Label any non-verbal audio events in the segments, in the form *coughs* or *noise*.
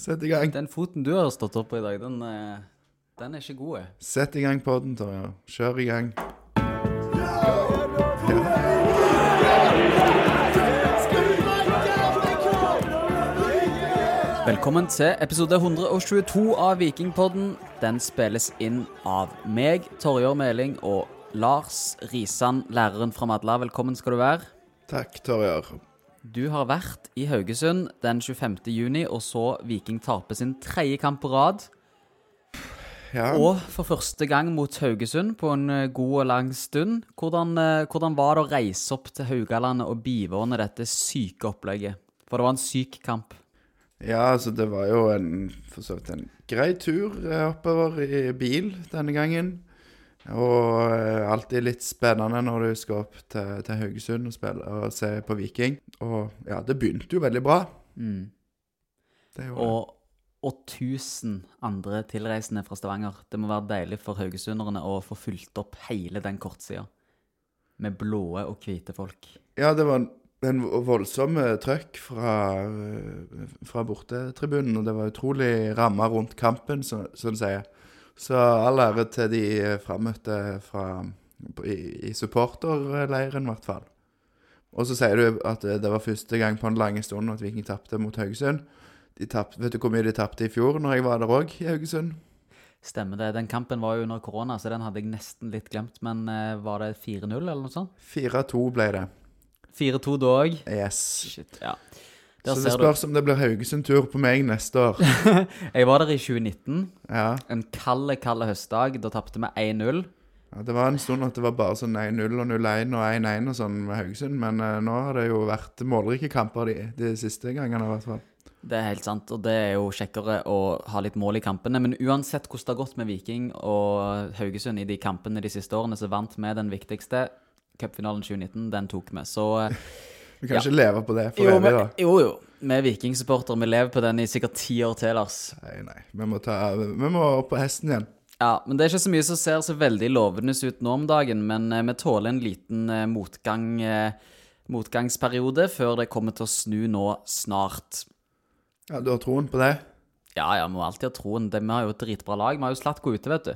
Sett i gang. Den foten du har stått opp på i dag, den, eh, den er ikke god. eh. Sett i gang podden, Torje. Kjør i gang. Velkommen til episode 122 av Vikingpodden. Den spilles inn av meg, Torjer Meling, og Lars Risan, læreren fra Madla. Velkommen skal du være. Takk, Torjar. Du har vært i Haugesund den 25. juni og så Viking tape sin tredje kamp på rad. Ja. Og for første gang mot Haugesund på en eh, god og lang stund. Hvordan, eh, hvordan var det å reise opp til Haugalandet og bivåne dette syke opplegget? For det var en syk kamp. ja, altså, det var jo en for så vidt en grei tur eh, oppover i bil denne gangen. Og eh, alltid litt spennende når du skal opp til, til Haugesund og, spille, og se på Viking. Og ja, det begynte jo veldig bra. Mm. Det Og, og 1000 andre tilreisende fra Stavanger. Det må være deilig for haugesunderne å få fulgt opp hele den kortsida. Med blåe og hvite folk. Ja, det var en, en voldsom eh, trøkk fra, eh, fra bortetribunen, og det var utrolig ramma rundt kampen, sånn som du sier. Så all ære til de frammøtte fra, i, i supporterleiren, i hvert fall. Og så sier du at det var første gang på en lang stund at Viking tapte mot Haugesund. De tapt, vet du hvor mye de tapte i fjor, når jeg var der òg, i Haugesund? Stemmer det. Den kampen var jo under korona, så den hadde jeg nesten litt glemt. Men eh, var det 4-0 eller noe sånt? 4-2 ble det. 4-2 da òg? Yes. Shit, ja. Der Så det spørs du. om det blir Haugesund-tur på meg neste år. *laughs* Jeg var der i 2019. Ja. En kald, kald høstdag. Da tapte vi 1-0. Ja, Det var en stund at det var bare sånn 1-0 og 0-1 og 1-1 og sånn med Haugesund, men uh, nå har det jo vært målrike kamper de, de siste gangene i hvert fall. Det er helt sant, og det er jo kjekkere å ha litt mål i kampene. Men uansett hvordan det har gått med Viking og Haugesund i de kampene de siste årene, så vant vi den viktigste. Cupfinalen 2019, den tok vi. Så eh, Vi kan Ja. ikke leve på det for jo, evig, da. jo, jo. Vi er Viking-supportere. Vi lever på den i sikkert ti år til, Lars. Nei, nei. Vi må, ta, vi må opp på hesten igjen. Ja, men det er ikke så mye som ser så veldig lovende ut nå om dagen. Men eh, vi tåler en liten eh, motgang, eh, motgangsperiode før det kommer til å snu nå snart. Ja, Du har troen på det? Ja, ja, vi må alltid ha troen. Det- Vi har jo et dritbra lag. Vi har jo Slatko ute, vet du.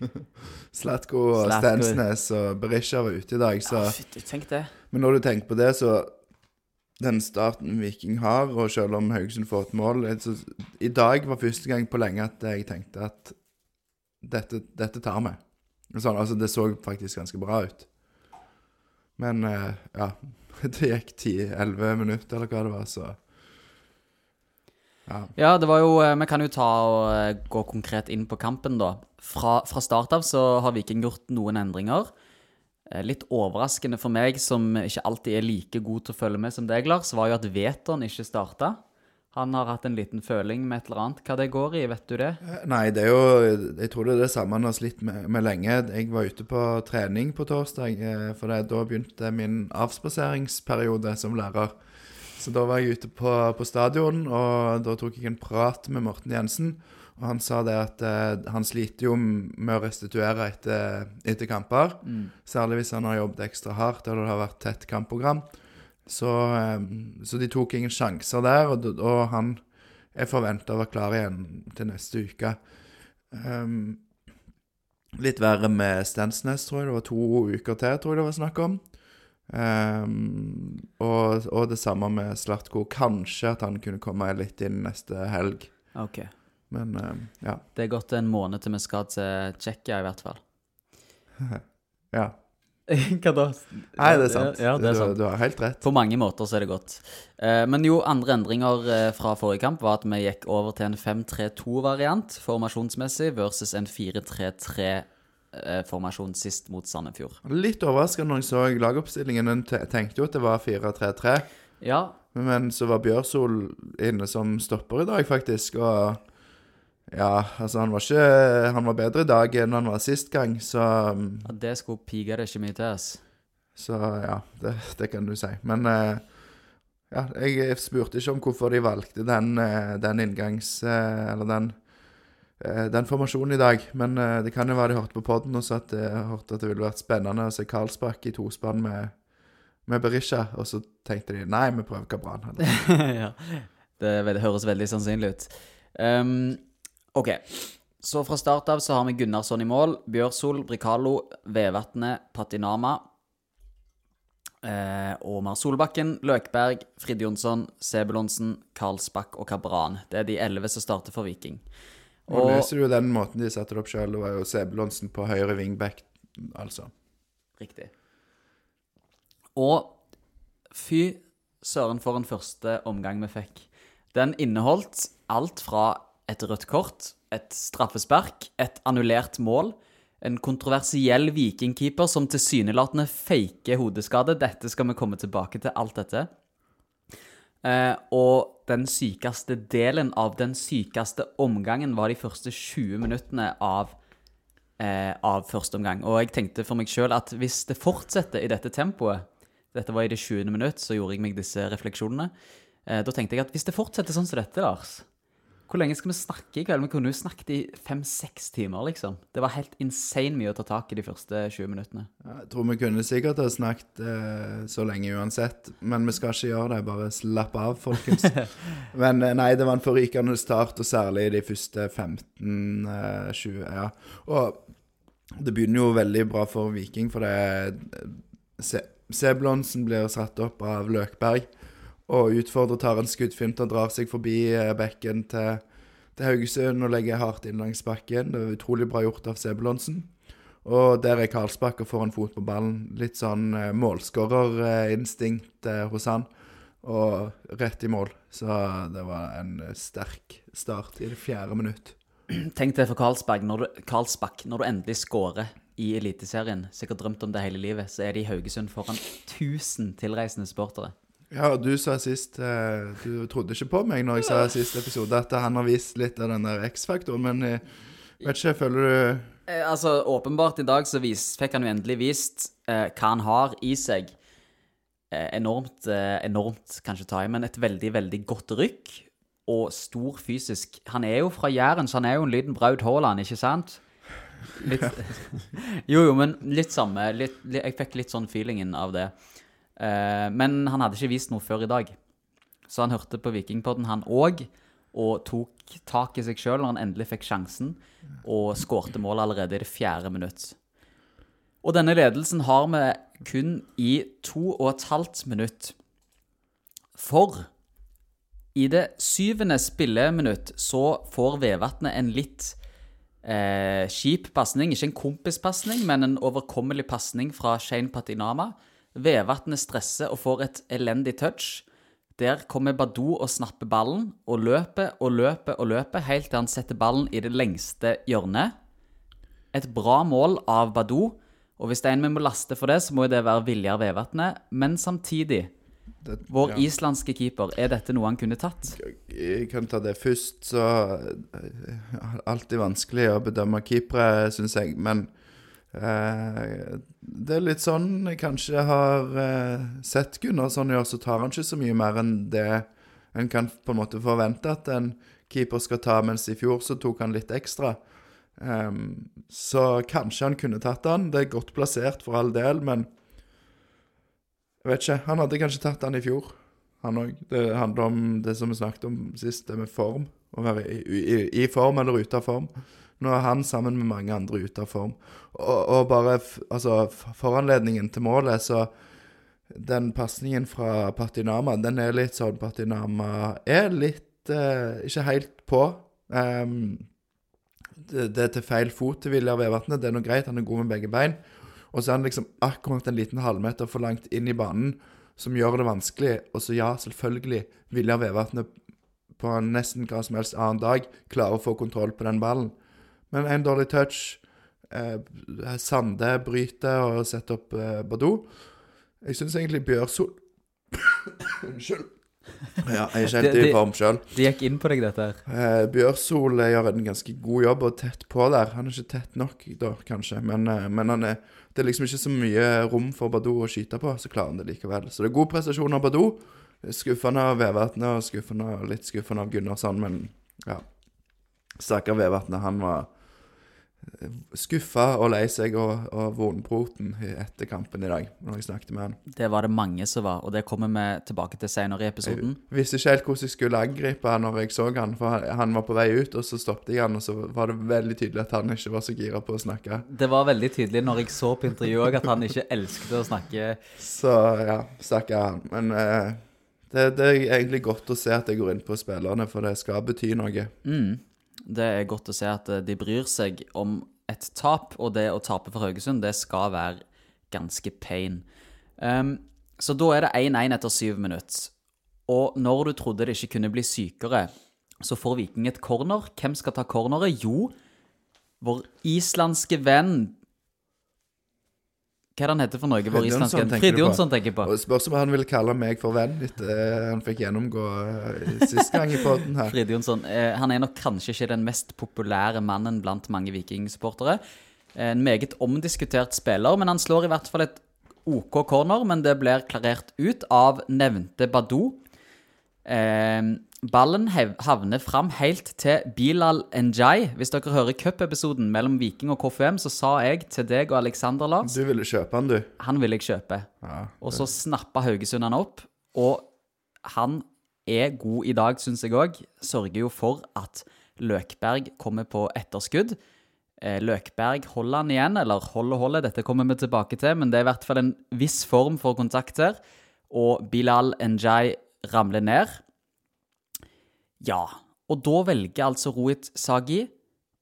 *laughs* Slatko og. Stensnes og Berisha var ute i dag, så Ja, fytti, tenk det. Men når du tenker på det, så Den starten Viking har, og selv om Haugesund får et mål så, I dag var første gang på lenge at jeg tenkte at dette, dette tar vi. Sånn, altså, det så faktisk ganske bra ut. Men eh, ja *laughs* Det gikk 10-11 minutter, eller hva det var, så Ja. Ja, det var jo eh, Vi kan jo ta og eh, gå konkret inn på kampen, da. Fra, fra start av så har Viking gjort noen endringer. Eh, Litt overraskende for meg, som ikke alltid er like god til å følge med som deg, Lars, var jo at Veton ikke starta. Han har hatt en liten føling med et eller annet. Hva det går i, vet du det? Nei, det er jo Jeg tror det er det samme han har slitt med, med lenge. Jeg var ute på trening på torsdag, eh, for det, da begynte min avspaseringsperiode som lærer. Så da var jeg ute på, på stadion, og da tok jeg en prat med Morten Jensen. Og han sa det at eh, han sliter jo med å restituere etter, etter kamper. Særlig hvis han har jobbet ekstra hardt eller det har vært tett kampprogram. Så, eh, så de tok ingen sjanser der, og, og han er forventa å være klar igjen til neste uke. Um, litt verre med Stensnes, tror jeg. Det var to uker til, tror jeg det var snakk om. Um, og, og det samme med Slatko. Kanskje at han kunne komme litt inn neste helg. Ok. Men ehm, ja. Det er gått en måned til vi skal til Tsjekkia, i hvert fall. *laughs* ja. *laughs* Hva da? Nei, det er sant. Ja, det er du, sant. du har helt rett. På mange måter så er det godt. Eh, men jo, andre endringer eh, fra forrige kamp var at vi gikk over til en 5-3-2-variant formasjonsmessig versus en 4-3-3-formasjon sist mot Sandefjord. Litt overraskende når jeg så lagoppstillingen. En tenkte jo at det var 4-3-3. Ja, Men så var Bjørsol inne som stopper i dag, faktisk. Og ja, altså han var ikke Han var bedre i dag enn han var sist gang, så ja, det skulle pike det ikke mye til ass. Så ja, det, det kan du si. Men eh, ja, jeg spurte ikke om hvorfor de valgte den, eh, den inngangs... eh, eller den eh, den formasjonen i dag, men det kan jo være de hørte på podden og så at hørte at det ville vært spennende å se Karlsbakk i tospann med, med Berisha, og så tenkte de nei, vi prøver Kabran. *laughs* Ja. Det, det høres veldig sannsynlig ut. Ehm, OK. Så fra start av så har vi Gunnarsson i mål. Bjørsol, Bricalo, Vevatnet, Patinama. Eh, Omar Solbakken, Løkberg, Frid Jonsson, Sebulonsen, Karlsbakk og Kabran. Det er de elleve som starter for Viking. Og, Og leser du den måten de setter det opp sjøl. Det var jo Sebulonsen på høyre wingback, altså. Riktig. Og fy søren for en første omgang vi fikk. Den inneholdt alt fra et rødt kort, et straffespark, et annullert mål, en kontroversiell vikingkeeper som tilsynelatende faker hodeskade. Dette skal vi komme tilbake til, alt dette. Eh, og den sykeste delen av den sykeste omgangen var de første 20 minuttene av eh, av første omgang. Og jeg tenkte for meg sjøl at hvis det fortsetter i dette tempoet Dette var i det 20. minutt, så gjorde jeg meg disse refleksjonene. Eh, da tenkte jeg at hvis det fortsetter sånn som dette, Lars Hvor lenge skal vi snakke i kveld? Vi kunne jo snakket i fem-seks timer, liksom. Det var helt insane mye å ta tak i de første 20 minuttene. Jeg tror vi kunne sikkert ha snakket eh, så lenge uansett, men vi skal ikke gjøre det. Bare slapp av, folkens. *laughs* men eh, nei, det var en forrykende start, og særlig de første 15-20. ja. Og det begynner jo veldig bra for Viking, for det Se- Seblonsen blir satt opp av Løkberg og utfordrer, tar en skuddfint og drar seg forbi eh, bekken til, til Haugesund og legger hardt inn langs bakken. Det er utrolig bra gjort av Sebulonsen. Og der er Karlsbakk og får en fot på ballen. Litt sånn eh, målskårerinstinkt eh, hos han. Og rett i mål. Så det var en sterk start i det fjerde minutt. Tenk det for Karlsbakk. når du, Karlsbakk, når du endelig skårer i Eliteserien, sikkert drømt om det hele livet, så er det i Haugesund foran 1000 tilreisende supportere. Ja, du sa sist eh, Du trodde ikke på meg når jeg sa i siste episode at han har vist litt av den der X-faktoren, men jeg vet ikke, føler du Eh, altså, åpenbart i dag så vis, fikk han jo endelig vist eh, hva han har i seg. Eh, enormt, eh, enormt kanskje ta i, men et veldig, veldig godt rykk. Og stor fysisk. Han er jo fra Jæren, så han er jo en liten Braut Haaland, ikke sant? Litt, *laughs* *laughs* jo, jo, men litt samme. Litt, li- jeg fikk litt sånn feelingen av det. Eh, men han hadde ikke vist noe før i dag. Så han hørte på Vikingpodden, han òg, og tok tak i seg sjøl når han endelig fikk sjansen, og skårte mål allerede i det fjerde minutt. Og denne ledelsen har vi kun i to og et halvt minutt. For i det syvende spilleminutt så får Vevatnet en litt eh, kjip pasning. Ikke en kompispasning, men en overkommelig pasning fra Shane Patinama. Vevatnet stresser og får et elendig touch. Der kommer Badou og snapper ballen, og løper og løper og løper helt til han setter ballen i det lengste hjørnet. Et bra mål av Badou, og hvis det er en vi må laste for det, så må det være Viljar Vevatnet. Men samtidig, det, vår ja. islandske keeper, er dette noe han kunne tatt? Jeg kan ta det først, så eh, Alltid vanskelig å bedømme keepere, syns jeg. Men eh, det er litt sånn jeg kanskje har eh, sett Gunnarsson gjøre, så tar han ikke så mye mer enn det en kan på en måte forvente at en keeper skal ta, mens i fjor så tok han litt ekstra. Um, så kanskje han kunne tatt han. Det er godt plassert for all del, men jeg vet ikke. Han hadde kanskje tatt han i fjor, han òg. Det handler om det som vi snakket om sist, det med form. Å være i, i, i form eller ute av form. Nå er han sammen med mange andre ute av form. Og, og bare altså, foranledningen til målet, så Den pasningen fra Patinama, den er litt sånn Patinama er litt eh, ikke helt på. Um, det, det er til feil fot til Viljar Vevatnet. Det er noe greit, han er god med begge bein. Og så er han liksom akkurat en liten halvmeter for langt inn i banen, som gjør det vanskelig. Og så ja, selvfølgelig, Viljar Vevatnet på nesten hva som helst annen dag klarer å få kontroll på den ballen. Men en dårlig touch. Eh, Sande bryter og setter opp eh, Badou. Jeg syns egentlig Bjørsol *coughs* Unnskyld. Ja, jeg er ikke helt i form sjøl. Det gikk inn på deg, dette her. Eh, Bjørsol eh, gjør en ganske god jobb og tett på der. Han er ikke tett nok, da, kanskje, men, eh, men han er, det er liksom ikke så mye rom for Badou å skyte på, så klarer han det likevel. Så det er god prestasjon av Badou. Skuffende av Vevatnet og skuffende, litt skuffende av Gunnarsson, men ja. Stakkar Vevatnet, han var skuffa og lei seg og, og vondbroten etter kampen i dag, når jeg snakket med han. Det var det mange som var, og det kommer vi tilbake til senere i episoden. Jeg visste ikke helt hvordan jeg skulle angripe han når jeg så han, for han- var på vei ut, og så stoppet jeg han, og så var det veldig tydelig at han ikke var så gira på å snakke. Det var veldig tydelig når jeg så på intervjuet at han ikke elsket å snakke Så ja, stakkar han. Men eh, det, det er egentlig godt å se at jeg går inn på spillerne, for det skal bety noe. Mm. Det er godt å se at eh, de bryr seg om et tap, og det å tape for Haugesund, det skal være ganske pain. Um, så da er det 1-1 etter syv minutter. Og når du trodde det ikke kunne bli sykere, så får Viking et corner. Hvem skal ta corneret? Jo, vår islandske venn Hva er det han heter for noe? Vår islandske venn? Frid? Jonsson tenker på. Og Spørs om han vil kalle meg for venn etter eh, han fikk gjennomgå eh, sist gang i podden her. *laughs* Frid Jonsson. Eh, han er nok kanskje ikke den mest populære mannen blant mange Viking-supportere. En meget omdiskutert spiller, men han slår i hvert fall et OK corner. Men det blir klarert ut av nevnte Badou. Eh, ballen havner fram helt til Bilal Njay. Hvis dere hører cupepisoden mellom Viking og KFUM, så sa jeg til deg og Alexander Lars Du ville kjøpe han, du. han ville jeg kjøpe. Ja. Og så snappa Haugesund han opp, og han er god i dag, syns jeg òg. Sørger jo for at Løkberg kommer på etterskudd. Eh, Løkberg holder han igjen, eller holder holde, dette kommer vi tilbake til, men det er i hvert fall en viss form for kontakt her. Og Bilal Njay ramler ned. Ja, og da velger altså Rohit Sagi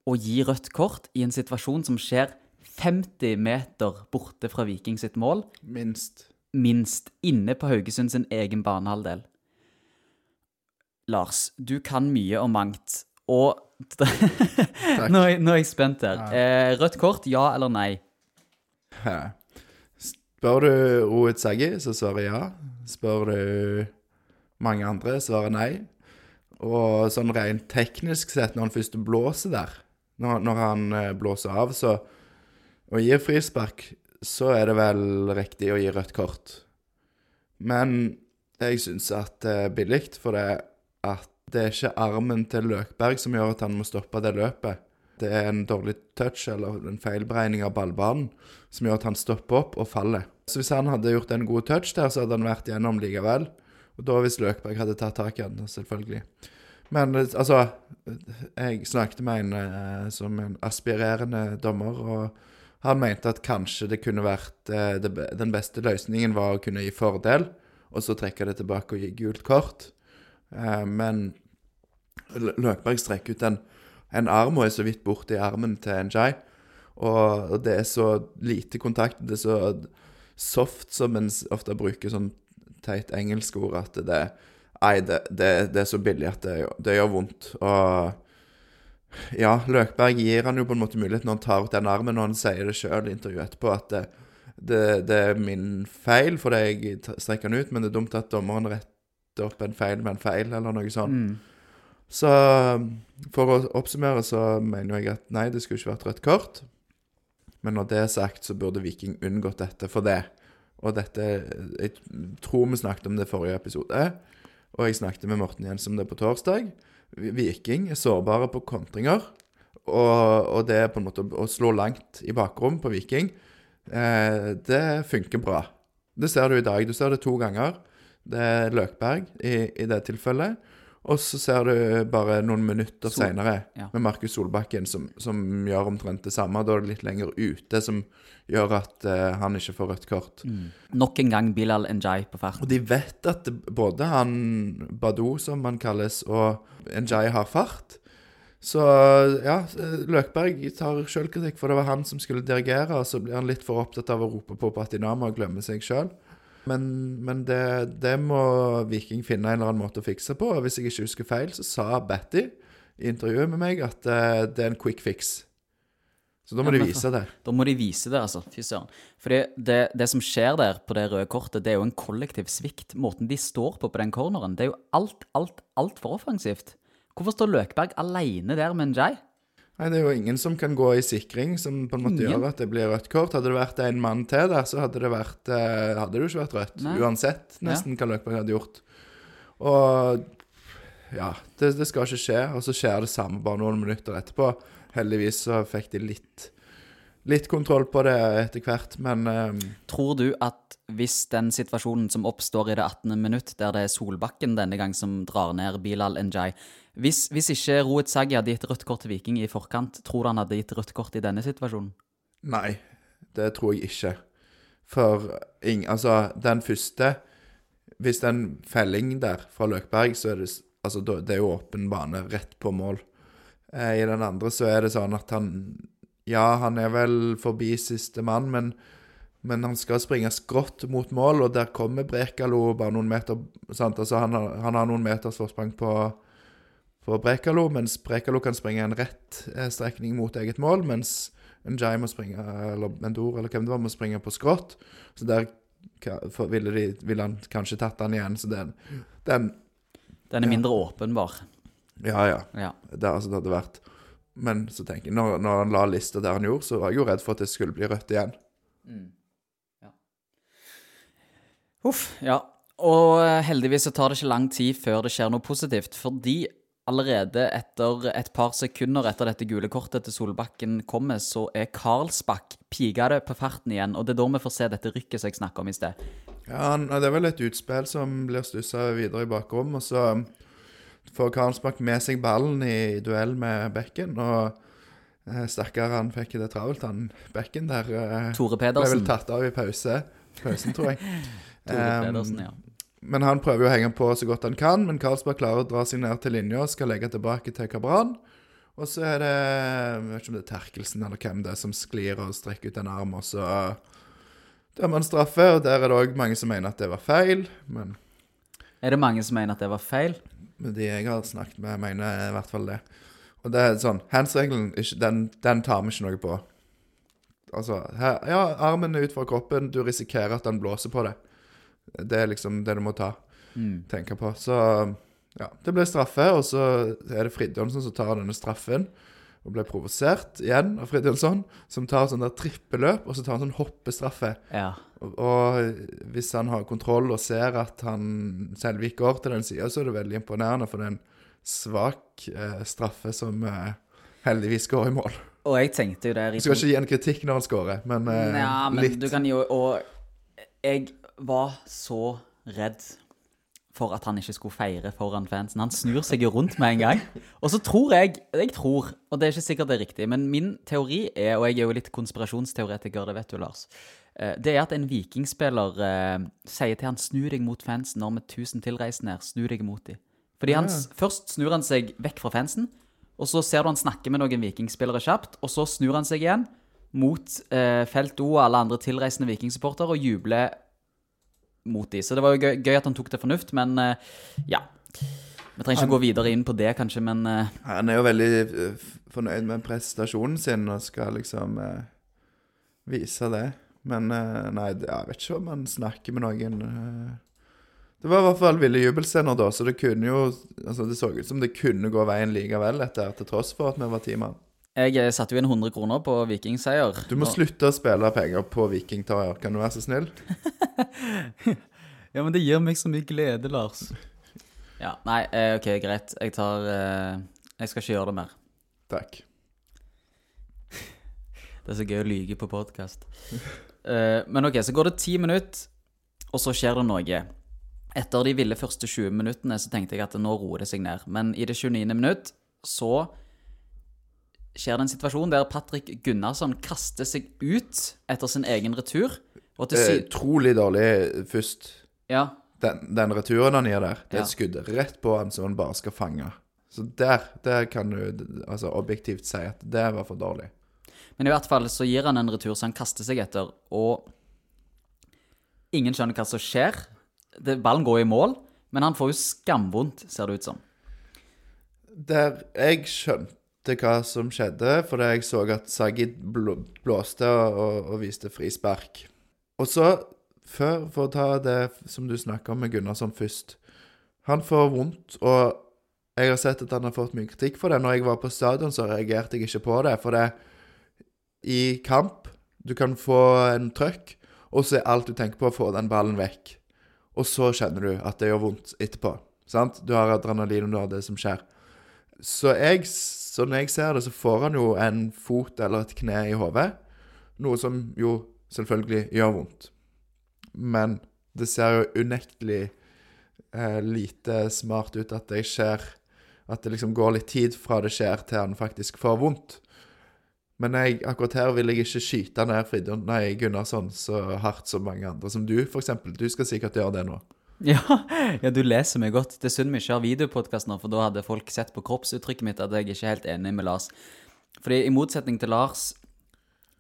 å gi rødt kort i en situasjon som skjer 50 meter borte fra Viking sitt mål Minst. minst inne på Haugesund sin egen banehalvdel. Lars, du kan mye om mangt, og *laughs* nå, er, nå er jeg spent her. Eh, rødt kort, ja eller nei? Hæ. Spør du Rohit Saggi, så svarer jeg ja. Spør du mange andre, svarer nei. Og sånn rent teknisk sett, når han først blåser der, når, når han eh, blåser av så, og gir frispark, så er det vel riktig å gi rødt kort. Men jeg syns at det er billig, for det, at det er ikke armen til Løkberg som gjør at han må stoppe det løpet. Det er en dårlig touch eller en feilberegning av ballbanen som gjør at han stopper opp og faller. Så hvis han hadde gjort en god touch der, så hadde han vært gjennom likevel. Og da hvis Løkberg hadde tatt tak i han, selvfølgelig. Men eh, altså Jeg snakket med en eh, som en aspirerende dommer, og han mente at kanskje det kunne vært eh, det, Den beste løsningen var å kunne gi fordel, og så trekke det tilbake og gi gult kort. Eh, men Løkberg strekker ut en, en arm og er så vidt borti armen til Njay. Og, og det er så lite kontakt, det er så soft som en ofte bruker sånn teit engelsk ord, at det, nei, det, det, det er så billig at det, det gjør vondt. Og ja, Løkberg gir han jo på en måte mulighet når han tar ut den armen, og han sier det sjøl i intervjuet etterpå, at det, er min feil fordi jeg strekker han ut, men det er dumt at dommeren retter opp en feil med en feil, eller noe sånt. Mm. Så for å oppsummere så mener jeg at nei, det skulle ikke vært rødt kort. Men når det er sagt, så burde Viking unngått dette for det. Og dette Jeg tror vi snakket om det i forrige episode, og jeg snakket med Morten Jens om det på torsdag. Viking er sårbare på kontringer, og, og det på en måte å slå langt i bakrom på Viking, eh, det funker bra. Det ser du i dag. Du ser det to ganger. Det er Løkberg i, i det tilfellet. Og så ser du bare noen minutter Sol- seinere ja. med Markus Solbakken som, som gjør omtrent det samme. Da er det litt lenger ute, som gjør at uh, han ikke får rødt kort. Nok en gang Bilal Njay på fart. Og de vet at både han Badou, som han kalles, og Njay har fart. Så ja, Løkberg tar sjølkritikk, for det var han som skulle dirigere, og så blir han litt for opptatt av å rope på Patinama og glemme seg sjøl. Men, men det, det må Viking finne en eller annen måte å fikse på. Og hvis jeg ikke husker feil, så sa Batty i intervjuet med meg at uh, det er en quick fix. Så da må Ja, de vise det. Da må de vise det, altså. Fy søren. Fordi det, det som skjer der på det røde kortet, det er jo en kollektiv svikt. Måten de står på på den corneren, det er jo alt, alt, altfor offensivt. Hvorfor står Løkberg alene der med Njay? Nei, Det er jo ingen som kan gå i sikring, som på en måte Ingen. gjør at det blir rødt kort. Hadde det vært en mann til der, så hadde det vært eh, Hadde det jo ikke vært rødt. Nei. Uansett nesten hva Løkberg hadde gjort. Og Ja, det, det skal ikke skje. Og så skjer det samme bare noen minutter etterpå. Heldigvis så fikk de litt, litt kontroll på det etter hvert, men eh, Tror du at hvis den situasjonen som oppstår i det 18. minutt, der det er Solbakken denne gang som drar ned Bilal Njay Hvis, hvis ikke Roet Saggi hadde gitt rødt kort til Viking i forkant, tror du han hadde gitt rødt kort i denne situasjonen? Nei, det tror jeg ikke. For ing, altså, den første Hvis det er en felling der fra Løkberg, så er det, altså, det er jo åpen bane rett på mål. Eh, I den andre så er det sånn at han Ja, han er vel forbi siste mann, men, men han skal springe skrått mot mål, og der kommer Brekalo bare noen meter sant? Altså, han, har, han har noen meters forsprang på, på Brekalo, mens Brekalo kan springe en rett eh, strekning mot eget mål, mens Njay må springe, eller Mendor, eller hvem det var, må springe på skrått. Så der ville, de, ville han kanskje tatt han igjen. Så den, den Den er Ja. mindre åpenbar. Ja, ja. Ja. Det, altså, det hadde vært Men så tenker jeg, når, når han la lista der han gjorde, så var jeg jo redd for at det skulle bli rødt igjen. Uff, ja. Og eh, heldigvis så tar det ikke lang tid før det skjer noe positivt, fordi allerede etter et par sekunder etter dette gule kortet til Solbakken kommer, så er Karlsbakk pigere på farten igjen, og det er da vi får se dette rykket som jeg snakka om i sted. Ja, Det er vel et utspill som blir stussa videre i bakrom, og så får Karlsbakk med seg ballen i duell med Bekken, og eh, stakkar, han fikk det travelt, han Bekken der. eh, Tore Ble vel Pedersen. tatt av i pause. Pausen, tror jeg. *laughs* Tore Um, Pedersen, ja. Men han prøver jo å henge på så godt han kan. Men Karlsberg klarer å dra seg ned til linja og skal legge tilbake til Kabran. Og så er det Jeg vet ikke om det er Terkelsen eller hvem det er som sklir og strekker ut en arm, og så dømmer han straffe. Og der er det òg mange som mener at det var feil. Men Er det mange som mener at det var feil? De jeg har snakket med, mener i hvert fall det. Og det er sånn Hands-regelen, den, den tar vi ikke noe på. Altså her, Ja, armen er ut fra kroppen, du risikerer at den blåser på deg. Det er liksom det du må ta. tenke på. Så ja, det blir straffe, og så er det Fridtjonsson som tar denne straffen. Og ble provosert igjen av Fridtjonsson, som tar sånn der trippeløp, og så tar han sånn hoppestraffe. Ja. Og, og hvis han har kontroll og ser at han Selvik går til den sida, så er det veldig imponerende, for det er en svak eh, straffe som eh, heldigvis går i mål. Og jeg tenkte jo der Du skal ikke gi en kritikk når han scorer, men, eh, Ja, men litt. du kan jo Og jeg var så redd for at han ikke skulle feire foran fansen. Han snur seg jo rundt med en gang. Og så tror jeg Jeg tror, og det er ikke sikkert det er riktig, men min teori er, og jeg er jo litt konspirasjonsteoretiker, det vet du, Lars, eh, det er at en vikingspiller eh, sier til han 'snu deg mot fansen' når med 1000 tilreisende her. Snu deg mot dem. Fordi han, ja. Først snur han seg vekk fra fansen, og så ser du han snakke med noen vikingspillere kjapt, og så snur han seg igjen mot eh, Felt O og alle andre tilreisende vikingsupportere og jubler mot de. Så det var jo gøy, gøy at han tok til fornuft, men eh, ja. Vi trenger ikke gå videre inn på det, kanskje, men eh, Han er jo veldig eh, fornøyd med prestasjonen sin og skal liksom eh, vise det. Men eh, nei, jeg vet ikke om han snakker med noen eh. Det var i hvert fall ville jubelscener da, så det kunne jo Altså, det så ut som det kunne gå veien likevel, etter til tross for at vi var ti mann. Jeg eh, satte jo inn 100 kroner på vikingseier. Du må og... slutte å spille penger på Viking, Kan du være så snill? *laughs* Ja, men det gir meg så mye glede, Lars. *laughs* Ja, nei, eh, ok, greit. Jeg tar eh, Jeg skal ikke gjøre det mer. Takk. *laughs* Det er så gøy å lyge på podkast. men ok, så går det ti minutter, og så skjer det noe. Etter de ville første 20 minuttene så tenkte jeg at nå roer det seg ned. Men i det 29. minutt så skjer det en situasjon der Patrick Gunnarsson kaster seg ut etter sin egen retur. Og til Det er utrolig dårlig først. Ja, Den, den returen han gir der, det er et skudd rett på han som han bare skal fange. Så der, der kan du altså objektivt si at det var for dårlig. Men i hvert fall så gir han en retur som han kaster seg etter, og ingen skjønner hva som skjer. Det, ballen går i mål, men han får jo skamvondt, ser det ut som. Der jeg skjønte hva som skjedde, fordi jeg så at Sagid blåste og, og viste frispark. Og så, før, for å ta det som du snakka om med Gunnarsson først Han får vondt, og jeg har sett at han har fått mye kritikk for det. Når jeg var på stadion, så reagerte jeg ikke på det. For det i kamp Du kan få en trøkk, og så er alt du tenker på, å få den ballen vekk. Og så kjenner du at det gjør vondt etterpå. Sant? Du har adrenalin, og du har det som skjer. Så jeg, så når jeg ser det, så får han jo en fot eller et kne i hodet. Noe som jo selvfølgelig gjør vondt. Men det ser jo unektelig eh, lite smart ut at det skjer At det liksom går litt tid fra det skjer til han faktisk får vondt. Men jeg, akkurat her vil jeg ikke skyte ned Fridtjof Gunnarsson så hardt som mange andre. Som du, eksempel. Du skal sikkert gjøre det nå. *laughs* Ja, ja, du leser meg godt. Det er synd vi ikke har videopodkast nå, for da hadde folk sett på kroppsuttrykket mitt at jeg ikke er helt enig med Lars. Fordi i motsetning til Lars,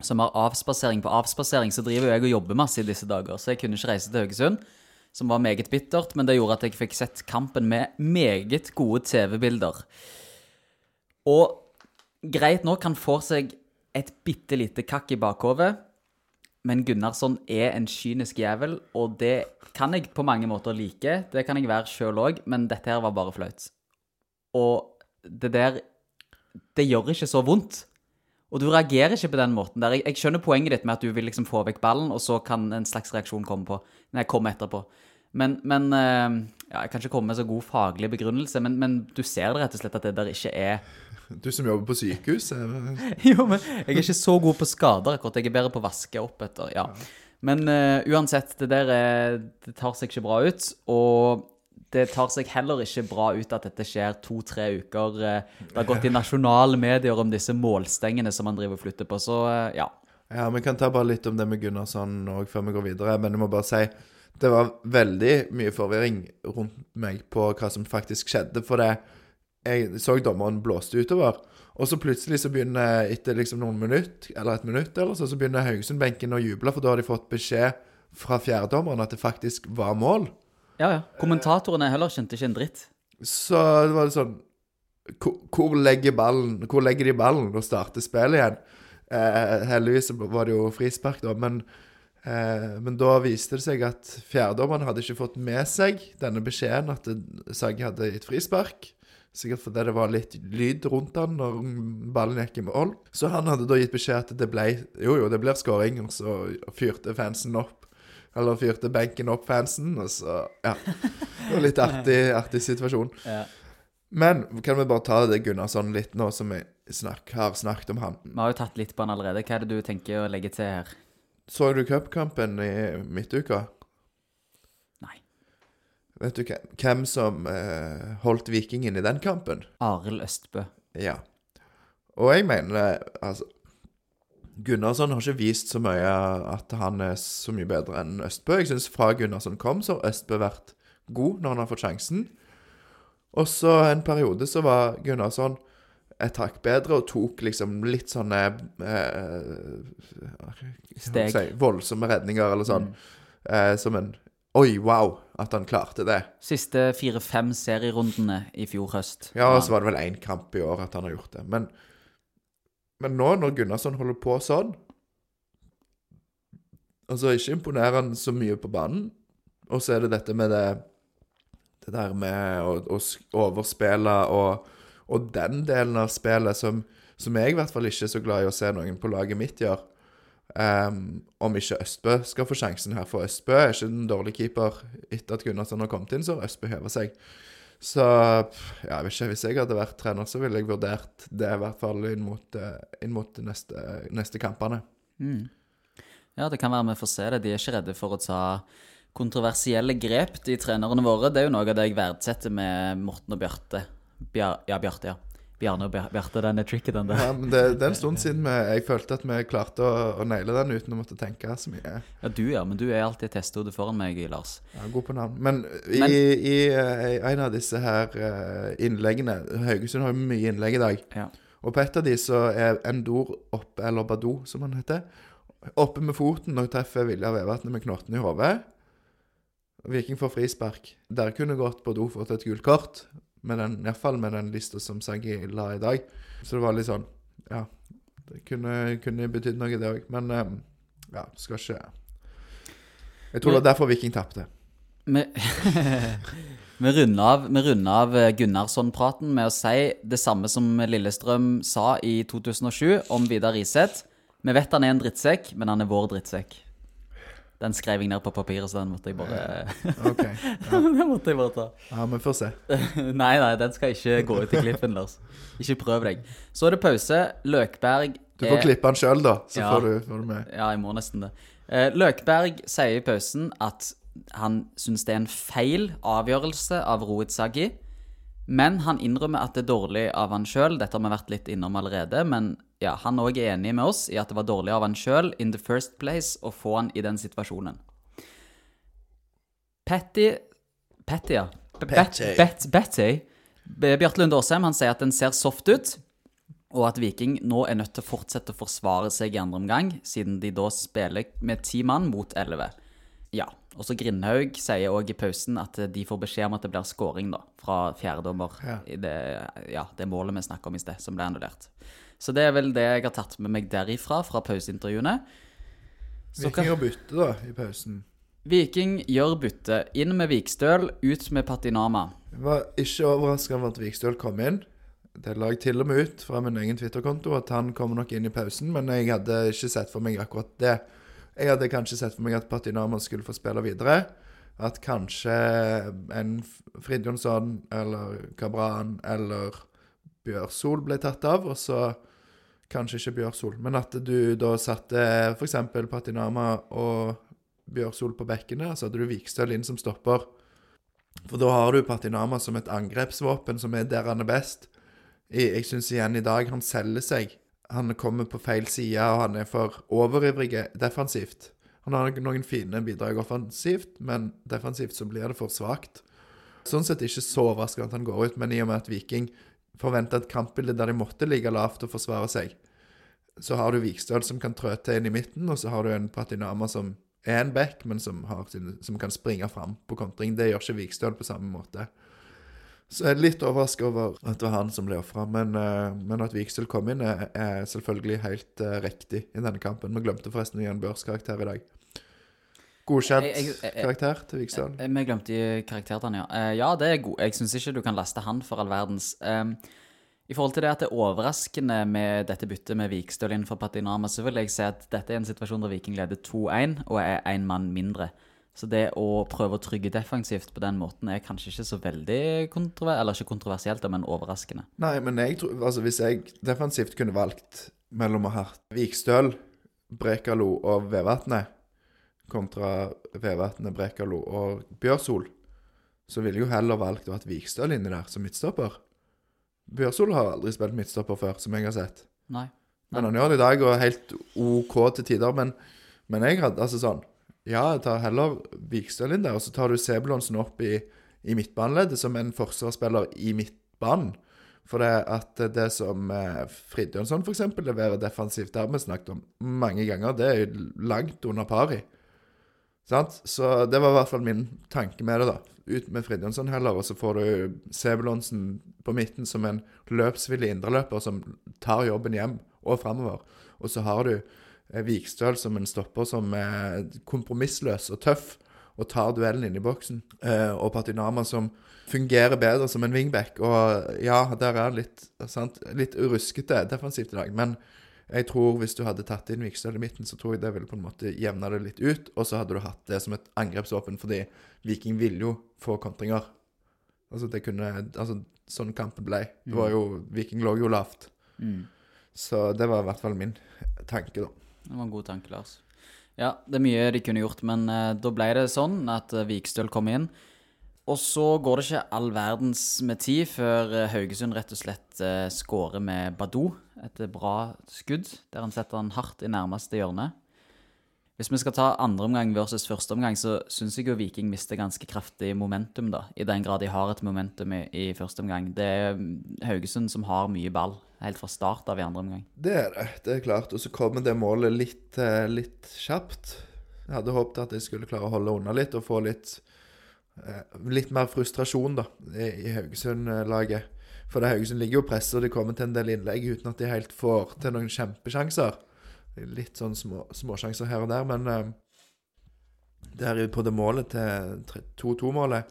som har avspasering på avspasering, så driver jo jeg og jobber masse i disse dager, så jeg kunne ikke reise til Haugesund, som var meget bittert, men det gjorde at jeg fikk sett kampen med meget gode TV-bilder. Og greit nok, han får seg et bitte lite kakk i bakhovet, men Gunnarsson er en kynisk jævel, og det kan jeg på mange måter like. Det kan jeg være sjøl òg, men dette her var bare flaut. Og det der Det gjør ikke så vondt. Og du reagerer ikke på den måten der. Jeg, jeg skjønner poenget ditt med at du vil liksom få vekk ballen, og så kan en slags reaksjon komme på. Nei, komme etterpå. Men, men eh, ja, Jeg kan ikke komme med så god faglig begrunnelse, men, men du ser det rett og slett at det der ikke er *laughs* Du som jobber på sykehus. eh, *laughs* Jo, men jeg er ikke så god på skader akkurat. Jeg er bedre på å vaske opp etter. Ja. Men uh, uansett, det der er, det tar seg ikke bra ut. Og det tar seg heller ikke bra ut at dette skjer to-tre uker. eh, Det har gått i *laughs* nasjonale medier om disse målstengene som man driver og flytter på. Så uh, ja. Ja, Vi kan ta bare litt om det med Gunnarsson òg før vi går videre. Men jeg må bare si det var veldig mye forvirring rundt meg på hva som faktisk skjedde. For det jeg så dommeren blåste utover, og så plutselig så begynner etter liksom noen minutt, eller et minutt eller så, så begynner Haugesund-benken å juble, for da har de fått beskjed fra fjerdedommeren at det faktisk var mål. Ja, ja. Kommentatorene heller skjønte ikke en dritt. Så det var sånn Hvor, hvor legger ballen Hvor legger de ballen og starter spillet igjen? Eh, heldigvis var det jo frispark, da, men Men da viste det seg at fjerdedommeren hadde ikke fått med seg denne beskjeden at Saggi hadde gitt frispark. Sikkert fordi det var litt lyd rundt han når ballen gikk i mål. Så han hadde da gitt beskjed at det ble Jo, jo, det blir skåring. og så fyrte fansen opp. Eller fyrte benken opp fansen, og så Ja. Det var litt artig, artig situasjon. *laughs* Ja. Men kan vi bare ta det Gunnarsson litt nå som vi snakk, har snakket om han? Vi har jo tatt litt på han allerede. Hva er det du tenker å legge til her? Så du cupkampen i midtuka? Nei. Vet du hvem, som eh, holdt Vikingen i den kampen? Arild Østbø. Ja. Og jeg mener altså Gunnarsson har ikke vist så mye at han er så mye bedre enn Østbø. Jeg syns fra Gunnarsson kom, så har Østbø vært god når han har fått sjansen. Og så en periode så var Gunnarsson et hakk bedre og tok liksom litt sånne eh, jeg Steg. Si, voldsomme redninger eller sånn. Eh, som en Oi, wow, at han klarte det. Siste fire-fem serierundene i fjor høst. Ja, og så var det vel én kamp i år at han har gjort det. Men, men nå, når Gunnarsson holder på sånn Altså, ikke imponerer han så mye på banen. Og så er det dette med det Det der med å, å overspille og, og den delen av spillet som, som jeg i hvert fall ikke er så glad i å se noen på laget mitt gjøre. um, om ikke Østbø skal få sjansen her, for Østbø er ikke en dårlig keeper etter at Gunnarsson har kommet inn, så har Østbø heva seg. Så ja, jeg vet ikke, hvis jeg hadde vært trener, så ville jeg vurdert det i hvert fall inn mot, eh, inn mot neste, neste kampene. Ja, det kan være vi får se det. De er ikke redde for å ta kontroversielle grep, de trenerne våre. Det er jo noe av det jeg verdsetter med Morten og Bjarte. Bjar, ja, Bjarte, ja. Bjarne og Bjar- Bjarte, den er tricky, den der. Ja, men det, det er en stund *laughs* siden jeg følte at vi klarte å, å naile den uten å måtte tenke så mye. Ja, du ja, men du er alltid et testhode foran meg, Lars. Ja, god på navn. Men i, i, i eh, en av disse her eh, innleggene Haugesund har jo mye innlegg i dag. Ja. Og på et av de så er Endor oppe, eller Badou som han heter, oppe med foten og treffer Vilja Vevatnet med knotten i hodet. Viking får frispark. Der kunne gått på Badou fått et gult kort, med den, i hvert fall med den lista som Sagi la i dag. Så det var litt sånn Ja. Det kunne, kunne betydd noe, det òg. Men um, ja, skal ikke Jeg tror det var derfor Viking tapte. Vi, *laughs* vi runder av, av eh, Gunnarsson-praten med å si det samme som Lillestrøm sa i 2007 om Vidar Riseth. Vi vet han er en drittsekk, men han er vår drittsekk. Den skrev jeg ned på papiret, så den måtte jeg bare OK. *laughs* Den måtte jeg bare ta. Ja, vi får se. *laughs* nei, nei, den skal ikke gå ut i klippen, Lars. Ikke prøv deg. Så er det pause. Løkberg Du får er- klippe den sjøl, da, så Ja. får, du, får du med. Ja, jeg må nesten det. Eh, Løkberg sier i pausen at han syns det er en feil avgjørelse av Rohit Saggi. Men han innrømmer at det er dårlig av han sjøl. Dette har vi vært litt innom allerede. Men ja, han òg er enig med oss i at det var dårlig av han sjøl in the first place å få han i den situasjonen. Petty Petty, ja. Betty. Bet, Bet, Betty. Bjarte Lunde han sier at den ser soft ut, og at Viking nå er nødt til å fortsette å forsvare seg i andre omgang, siden de da spiller med ti mann mot elleve. Ja. Og så Grindhaug sier òg i pausen at de får beskjed om at det blir scoring da, fra fjerdedommer Ja. det, ja, det målet vi snakka om i sted, som ble annullert. Så det er vel det jeg har tatt med meg derifra, fra pauseintervjuene. Så Viking gjør bytte, da, i pausen. Viking gjør bytte. Inn med Vikstøl, ut med Patinama. Jeg var ikke overraska over at Vikstøl kom inn. Det la jeg til og med ut fra min egen Twitter-konto at han kommer nok inn i pausen, men jeg hadde ikke sett for meg akkurat det. Jeg hadde kanskje sett for meg at Patinama skulle få spille videre. At kanskje en Fridjonsson eller Kabran eller Bjørsol ble tatt av, og så kanskje ikke Bjørsol. Men at du da satte f.eks. Patinama og Bjørsol på bekkene, så hadde du Vikstøl inn som stopper. For da har du Patinama som et angrepsvåpen som er der han er best. Jeg, jeg syns igjen i dag han selger seg. Han kommer på feil side, og han er for overivrig defensivt. Han har noen fine bidrag offensivt, men defensivt så blir det for svakt. Sånn sett ikke så overraskende at han går ut, men i og med at Viking forventa et kampbilde der de måtte ligge lavt og forsvare seg, så har du Vikstøl som kan trø til inn i midten, og så har du en Patinama som er en back, men som, sin, som kan springe fram på kontring. Det gjør ikke Vikstøl på samme måte. Så jeg er litt overraska over at det var han som ble ofra, men, eh, men at Vikstøl kom inn, er selvfølgelig helt eh, riktig i denne kampen. Vi glemte forresten å gi en børskarakter i dag. Godkjent Jeg- jeg- jeg- karakter til Vikstøl. Eh, Vi glemte karakteren, ja. Eh, ja, det er god. Jeg syns ikke du kan laste han for all verdens. Um, I forhold til det at det er overraskende med dette byttet med Vikstøl innenfor Patinama, så vil jeg si at dette er en situasjon der Viking leder 2-1 og er én mann mindre. Så det å prøve å trygge defensivt på den måten er kanskje ikke så veldig kontrover eller ikke kontroversielt, men overraskende. Nei, men jeg tror Altså, hvis jeg defensivt kunne valgt mellom å ha Vikstøl, Brekalo og Vevatnet kontra Vevatnet, Brekalo og Bjørsol, så ville jeg jo heller valgt å ha Vikstøl inni der som midtstopper. Bjørsol har aldri spilt midtstopper før, som jeg har sett. Nei. Men han gjør det i dag, og er helt OK til tider. Men, men jeg hadde altså sånn Ja, jeg tar heller Vikstøl inn der, og så tar du Sebulonsen opp i, i midtbaneleddet som en forsvarsspiller i midtbanen. For det at det som eh, Fridjonsson f.eks. leverer defensivt, det har vi snakket om mange ganger, det er jo langt under pari. Sant? Så det var i hvert fall min tanke med det, da. Ut med Fridtjonsson heller, og så får du Sebulonsen på midten som en løpsvillig indreløper som tar jobben hjem og framover. Og så har du eh, Vikstøl som en stopper som er kompromissløs og tøff og tar duellen inn i boksen. Eh, og Patinama som fungerer bedre som en wingback. Og ja, der er litt, litt ruskete defensivt i dag, men jeg tror hvis du hadde tatt inn Vikstøl i midten, så tror jeg det ville på en måte jevna det litt ut. Og så hadde du hatt det som et angrepsvåpen, fordi Viking ville jo få kontringer. Altså det kunne Altså sånn kampen ble. Det var jo Viking lå jo lavt. Mm. Så det var i hvert fall min tanke, da. Det var en god tanke, Lars. Ja, det er mye de kunne gjort, men uh, da ble det sånn at uh, Vikstøl kom inn. Og så går det ikke all verdens med tid før eh, Haugesund rett og slett uh, skårer med Badou. Et eh, bra skudd, der han setter han hardt i nærmeste hjørne. Hvis vi skal ta andre omgang versus første omgang, så syns jeg jo Viking mister ganske kraftig momentum, da. I den grad de har et momentum i, i første omgang. Det er mm, Haugesund som har mye ball helt fra start av i andre omgang. Det er det, det er klart. Og så kommer det målet litt, eh, litt kjapt. Jeg hadde håpet at jeg skulle klare å holde unna litt og få litt eh, Litt mer frustrasjon, da, i, Haugesund-laget. For det Haugesund ligger jo presset, og de kommer til en del innlegg uten at de helt får til noen kjempesjanser. Litt sånn små, småsjanser her og der, men eh, der på det målet til 2-2-målet,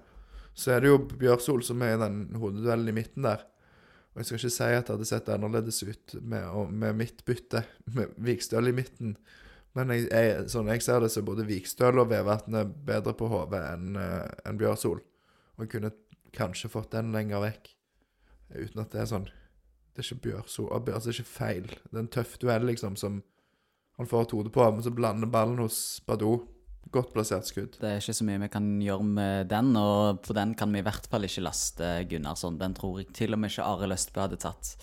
så er det jo Bjørsol som er i den hodeduellen i midten der. Og jeg skal ikke si at det hadde sett annerledes ut med, med mitt bytte, med Vikstøl i midten, Men jeg, jeg, sånn jeg ser det, så er både Vikstøl og Vevatn er bedre på HV enn en enn Bjørsol. Og jeg kunne kanskje fått den lenger vekk. Uten at det er sånn Det er ikke Bjørsol Altså, det er ikke feil. Det er en tøff duell, liksom, som han får et hode på, men så blander ballen hos Badou. Godt plassert skudd. Det er ikke så mye vi kan gjøre med den, og på den kan vi i hvert fall ikke laste Gunnarsson. Den tror jeg til og med ikke Are Løstbø hadde tatt.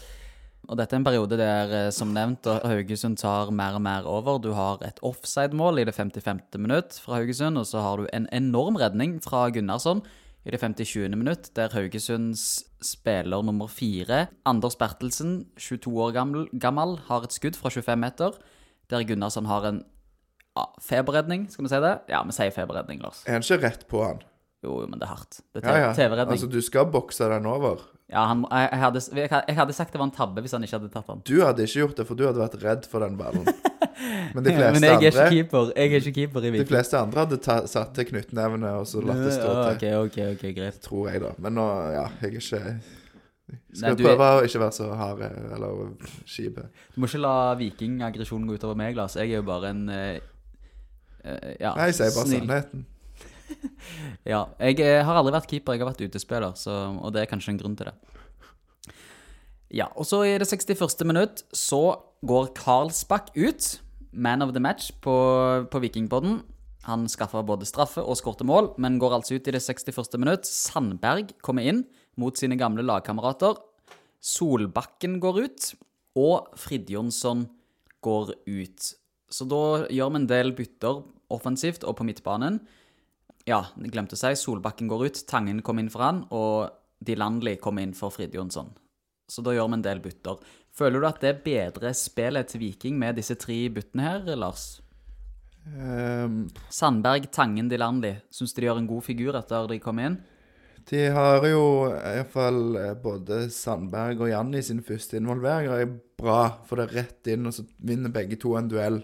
Og dette er en periode der, eh, som nevnt, Haugesund tar mer og mer over. Du har et offside-mål i det 55. minutt fra Haugesund, og så har du en enorm redning fra Gunnarsson i det 50. minutt, der Haugesunds spiller nummer fire, Anders Bertelsen, 22 år gammel, gammel, har et skudd fra 25 meter, der Gunnarsson har en ja, feberredning, skal vi si det? Ja, vi sier feberredning, Lars. Er han ikke rett på han? Jo, men det er hardt. Det er ja. TV-redning. Altså, du skal bokse den over. Ja, han, jeg, jeg, hadde, jeg, hadde sagt det var en tabbe hvis han ikke hadde tatt den. Du hadde ikke gjort det, for du hadde vært redd for den ballen. *laughs* Men de fleste Men jeg er ikke keeper. Jeg er ikke keeper i Viking. De fleste andre hadde ta, satt til knyttnevene og så latt det stå til. Ok, ok, ok, greit. Tror jeg, da. Men nå, ja, jeg er ikke Skal Nei, prøve er- å ikke være så hard eller kjip. Du må ikke la vikingaggresjonen gå utover meg, Lars. Jeg er jo bare en uh, uh, ja, Nei, jeg sier bare snill- sannheten. Ja, jeg eh, har aldri vært keeper, jeg har vært utespiller, så, og det er kanskje en grunn til det. Ja, og så i det 61. minutt så går Karlsbakk ut, man of the match, på, på Vikingpodden. Han skaffa både straffe og skårte mål, men går altså ut i det 61. minutt. Sandberg kommer inn mot sine gamle lagkamerater. Solbakken går ut, og Fridjonsson går ut. Så da gjør vi en del bytter offensivt og på midtbanen. Ja, glemte å si, Solbakken går ut, Tangen kommer inn for han, og Dilandli kommer inn for Fridjonsson. Så da gjør vi en del bytter. Føler du at det bedrer spillet til Viking med disse tre byttene her, Lars? Um, Sandberg, Tangen, Dilandli. Syns du de gjør en god figur etter de kom inn? de har jo iallfall både Sandberg og Janni sin første involveringer er bra, for det er rett inn, og så vinner begge to en duell.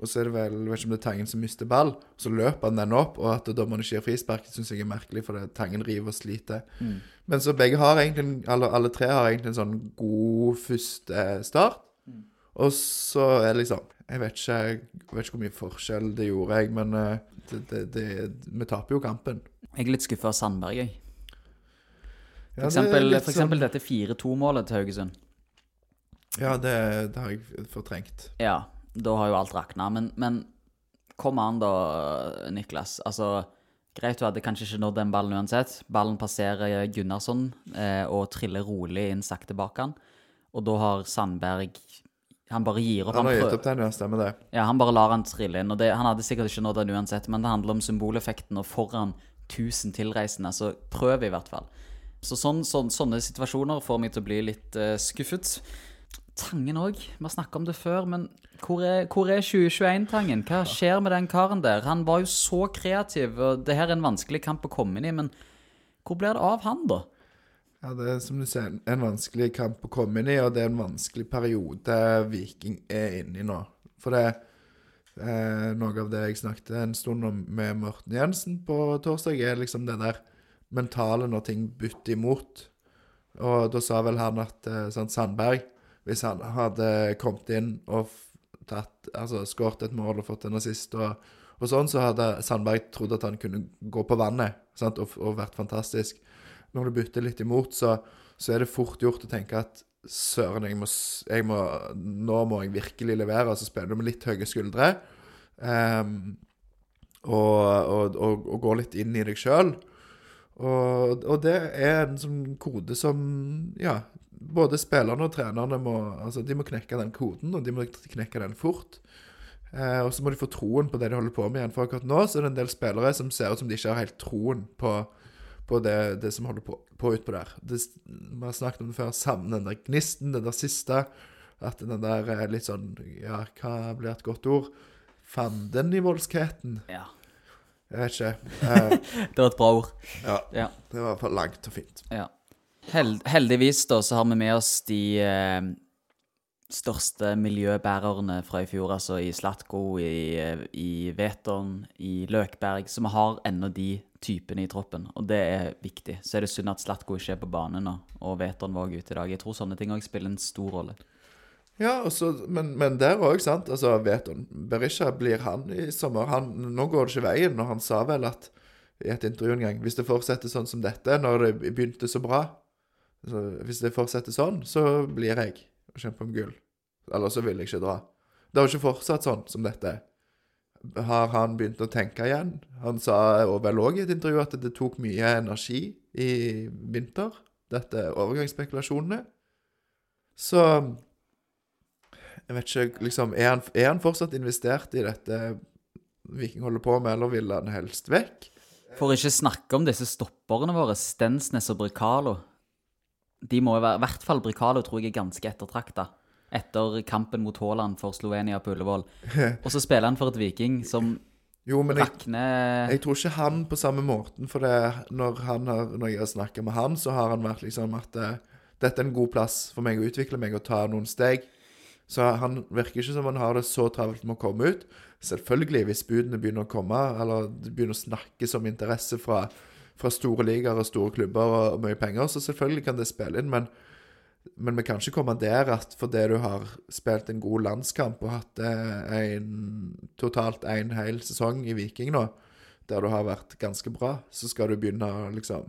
Og så er det vel vet ikke om det er Tangen som mister ball, så løper han den opp, og at dommerne ikke gir frispark, syns jeg er merkelig, for det Tangen river og sliter. Men så begge har egentlig, alle, alle tre har egentlig en sånn god første start. Og så er det liksom Jeg vet ikke, jeg vet ikke hvor mye forskjell det gjorde, jeg, men eh, det, det, det, vi taper jo kampen. Jeg er litt skuffa av Sandberg, jeg. Ja, For det er eksempel, for eksempel sånn- dette 4-2-målet til Haugesund. Ja, det, det har jeg fortrengt. Ja, da har jo alt rakna. Men, men kom an da, Niklas. Altså, greit du hadde kanskje ikke nådd den ballen uansett. Ballen passerer Gunnarsson eh, og triller rolig inn sakte bak han. Og da har Sandberg Han bare gir opp. Han har gitt opp den, ja. Stemmer det. Ja, han bare lar han trille inn. Og det, han hadde sikkert ikke nådd den uansett, men det handler om symboleffekten, og foran 1000 tilreisende, så prøv i hvert fall. Så sånn, sånn, sånne situasjoner får meg til å bli litt uh, skuffet. Tangen òg. Vi har snakka om det før, men hvor er, er 2021-Tangen? Hva skjer med den karen der? Han var jo så kreativ, og det her er en vanskelig kamp å komme inn i, men hvor blir det av han, da? Ja, Det er som du sier, en vanskelig kamp å komme inn i, og det er en vanskelig periode Viking er inne i nå. For det er Noe av det jeg snakket en stund om med Morten Jensen på torsdag, er liksom det der mentale når ting butter imot. Og da sa vel han at sånn Sandberg, hvis han hadde kommet inn og tatt, altså skåret et mål og fått en assist og, og sånn, så hadde Sandberg trodd at han kunne gå på vannet sant? Og, og vært fantastisk når det bytter litt imot, så, så er det fort gjort å tenke at søren, jeg må, jeg må, nå må jeg virkelig levere, så spiller du med litt høye skuldre. Um, og, og, og, og går litt inn i deg sjøl. Og det er en sånn kode som Ja, både spillerne og trenerne må Altså, de må knekke den koden, og de må knekke den fort. Eh, og så må de få troen på det de holder på med igjen. For akkurat nå så er det en del spillere som ser ut som de ikke har helt troen på, på det, det som holder på, på utpå der. Det, vi har snakket om det før. Savner den der gnisten, den der siste. At den der er litt sånn Ja, hva blir et godt ord? Fandenivoldskheten. Ja, Jeg vet ikke. *laughs* Eh, det var et bra ord. ja, Ja. det var i hvert fall langt og fint. Ja. Held, heldigvis da, så har vi med oss de eh, største miljøbærerne fra i fjor, altså i Slatko, i, i Veton, i Løkberg, så vi har ennå de typene i troppen, og det er viktig. Så er det synd at Slatko ikke er på banen nå, og Veton var også ute i dag. Jeg tror sånne ting også spiller en stor rolle. Ja, og men, men der òg, sant. Altså, Veton Berisha, blir han i sommer han, Nå går det ikke veien, og han sa vel at i et intervju en gang Hvis det fortsetter sånn som dette, når det begynte så bra så Hvis det fortsetter sånn, så blir jeg og kjemper om gull. Eller så vil jeg ikke dra. Det har jo ikke fortsatt sånn som dette. Har han begynt å tenke igjen? Han sa og vel òg i et intervju at det tok mye energi i vinter, dette overgangsspekulasjonene. Så jeg vet ikke, liksom Er han, er han fortsatt investert i dette Viking holder på med, eller vil han helst vekk? For ikke snakke om disse stopperne våre, Stensnes og Bricalo. De må jo være I hvert fall Bricalo tror jeg er ganske ettertrakta. Etter kampen mot Haaland for Slovenia på Ullevål. *laughs* Og så spiller han for et Viking som Jo, men jeg, jeg tror ikke han på samme måten, for det, når, han har, når jeg har snakka med han, så har han vært liksom at eh, dette er en god plass for meg å utvikle meg og ta noen steg. Så han virker ikke som han har det så travelt med å komme ut. Selvfølgelig, hvis budene begynner å komme, eller det begynner å snakkes om interesse fra, fra store ligaer og store klubber og, mye penger, så selvfølgelig kan det spille inn, men, men vi kan ikke komme der at fordi du har spilt en god landskamp og hatt eh, en, totalt en hel sesong i Viking nå, der du har vært ganske bra, så skal du begynne å liksom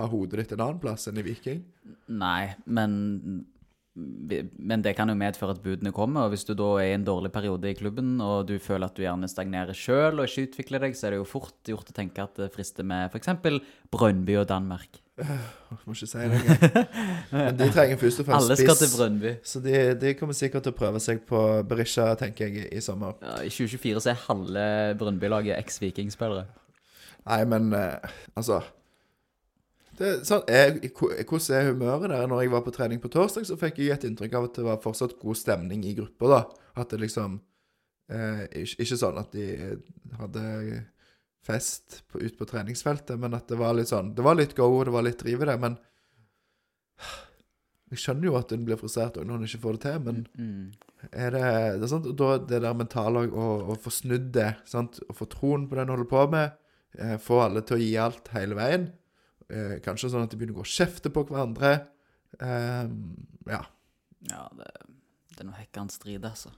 ha hodet ditt en annen plass enn i Viking. Nei, men men det kan jo medføre at budene kommer. Og hvis du da er i en dårlig periode i klubben, og du føler at du gjerne stagnerer sjøl og ikke utvikler deg, så er det jo fort gjort å tenke at det frister med f.eks. Brønnby og Danmark. Jeg må ikke si det engang. Men de trenger først og fremst Alle skal til. Brønnby. Så de, de kommer sikkert til å prøve seg på Berisha, tenker jeg, i, sommer. Ja, I 2024 så er halve Brønnby-laget eks-Viking-spillere. Nei, men eh, altså det, er sånn, jeg, Hvordan er humøret der? Når jeg var på trening på torsdag, så fikk jeg et inntrykk av at det var fortsatt god stemning i gruppa. da. At det liksom eh, ikke, ikke sånn at de hadde fest på, ut på treningsfeltet, men at det var litt sånn Det var litt go, og det var litt driv i det, men Jeg skjønner jo at hun blir frustrert når hun ikke får det til, men Mm. er det, det er sant? Og da det der mentale å, å få snudd det, sant? å få troen på det en holder på med, eh, få alle til å gi alt hele veien. Eh, kanskje sånn at de begynner å gå og kjefte på hverandre. Eh, ja. Ja, det, det er noe hekkende strid, altså.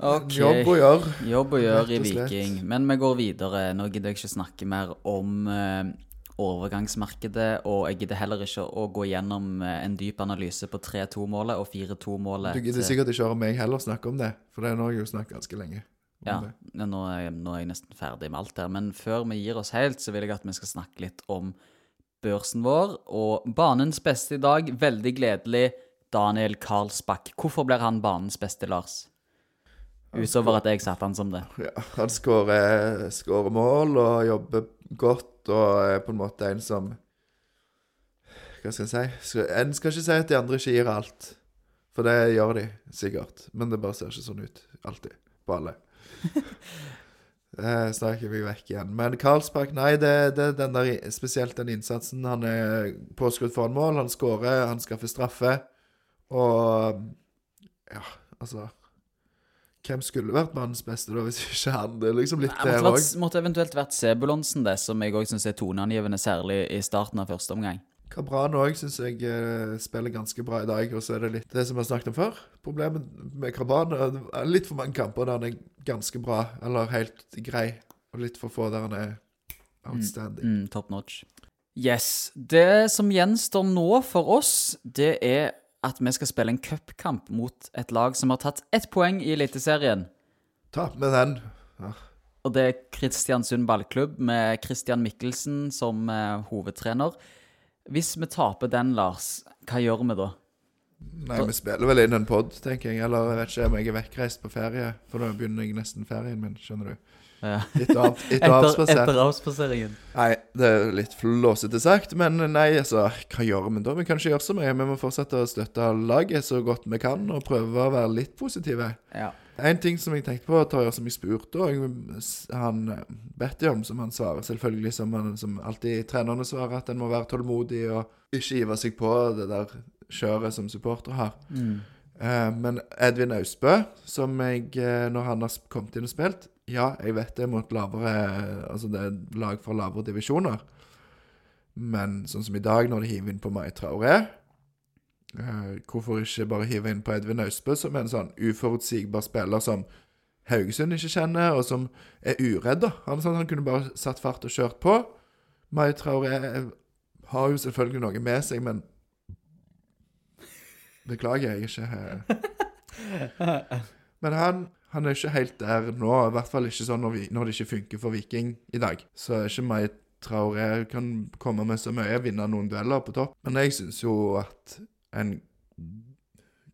OK. Jobb å gjøre. Jobb å gjøre i. Viking. Men vi går videre. Nå gidder jeg ikke snakke mer om eh, overgangsmarkedet, og jeg gidder heller ikke å gå gjennom eh, en dyp analyse på 3-2-målet og 4-2-målet. Du gidder sikkert ikke høre meg heller snakke om det, for det er har jeg jo snakket ganske lenge. Ja, nå er, nå er jeg nesten ferdig med alt her. Men før vi gir oss helt, så vil jeg at vi skal snakke litt om børsen vår. Og banens beste i dag, veldig gledelig, Daniel Karlsbakk. Hvorfor blir han banens beste, Lars? Utover at jeg satte han som det. Ja, han skårer mål og jobber godt og er på en måte en som Hva skal en si? En skal ikke si at de andre ikke gir alt, for det gjør de sikkert. Men det bare ser ikke sånn ut alltid på alle. *laughs* Eh, snakker vi vekk igjen. Men Karlsberg, nei, det det den der, spesielt den innsatsen. Han er påskrudd foran mål, han skårer, han skaffer straffe. Og ja, altså Hvem skulle vært mannens beste, da, hvis ikke han? Det er liksom litt det òg. måtte eventuelt vært Sebulonsen, det, som jeg òg syns er toneangivende, særlig i starten av første omgang. Kabran òg syns jeg eh, spiller ganske bra i dag. Og så er det litt det som vi har snakket om før. Problemet med Kabran er litt for mange kamper der han er ganske bra, eller helt grei, og litt for få der han er outstanding. Mm, top notch. Yes. Det som gjenstår nå for oss, det er at vi skal spille en cupkamp mot et lag som har tatt ett poeng i Eliteserien. Tap med den. Ja. Og det er Kristiansund ballklubb med Christian Mikkelsen som eh, hovedtrener. Hvis vi taper den, Lars, hva gjør vi da? Nei, vi spiller vel inn en pod, tenker jeg. Eller jeg vet ikke om jeg er vekkreist på ferie, for da begynner jeg nesten ferien min, skjønner du. Ja. Litt av, Etter, avspasert. etter avspaseringen. Nei, det er litt flåsete sagt, men nei, altså, hva gjør vi da? Vi kan ikke gjøre så mye. Vi må fortsette å støtte laget så godt vi kan, og prøve å være litt positive. Ja. En ting som jeg tenkte på, Tarjei, som jeg spurte og han eh, bedt om, som han svarer selvfølgelig, som, han, som alltid trenerne svarer, at en må være tålmodig og ikke give seg på det der kjøret som supporter har. Eh, men Edvin Austbø, som jeg, eh, når han har kommet inn og spilt Ja, jeg vet det er mot lavere Altså det er lag fra lavere divisjoner. Men sånn som i dag, når de hiver inn på Mai Traoré Eh, hvorfor ikke bare hive inn på Edvin Austbø som er en sånn uforutsigbar spiller som Haugesund ikke kjenner, og som er uredd. Han, sånn, han kunne bare satt fart og kjørt på. Mai Traoré har jo selvfølgelig noe med seg, men Beklager, jeg er ikke *laughs* Men han, han er ikke helt der nå. I hvert fall ikke sånn når, vi, når det ikke funker for Viking i dag. Så er ikke Mai Traoré kan komme med så mye, vinne noen dueller på topp. Men jeg syns jo at en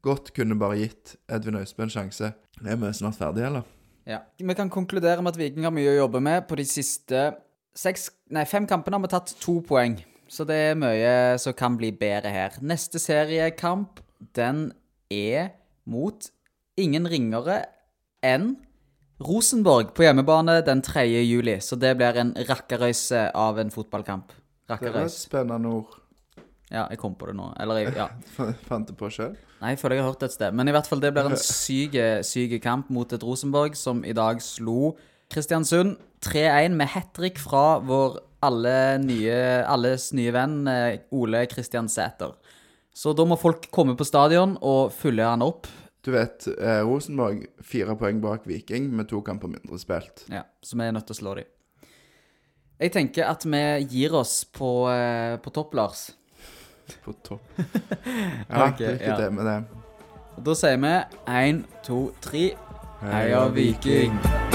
godt kunne bare gitt Edvin Austbø en sjanse. Er vi snart ferdige, eller? Ja. Vi kan konkludere med at Viking har mye å jobbe med. På de siste seks, nei, fem kampene har vi tatt to poeng. Så det er mye som kan bli bedre her. Neste seriekamp, den er mot ingen ringere enn Rosenborg på hjemmebane den 3. juli. Så det blir en rakkerøyse av en fotballkamp. Det var et spennende ord. Ja, jeg kom på det nå. Eller, jeg- ja. *laughs* Fant det på sjøl. Nei, jeg føler jeg har hørt det et sted. Men i hvert fall, det blir en *laughs* syk, syk kamp mot et Rosenborg som i dag slo Kristiansund 3-1 med hat trick fra vår alle nye, alles nye venn eh, Ole Kristian Sæter. Så da må folk komme på stadion og fylle han opp. Du vet, eh, Rosenborg fire poeng bak Viking med to kamper mindre spilt. Ja, Så vi er nødt til å slå dem. Jeg tenker at vi gir oss på, eh, på topp, Lars. *laughs* På topp. *laughs* Ja, okay, lykke ja. til med det. Og da sier vi én, to, tre. Heia Viking!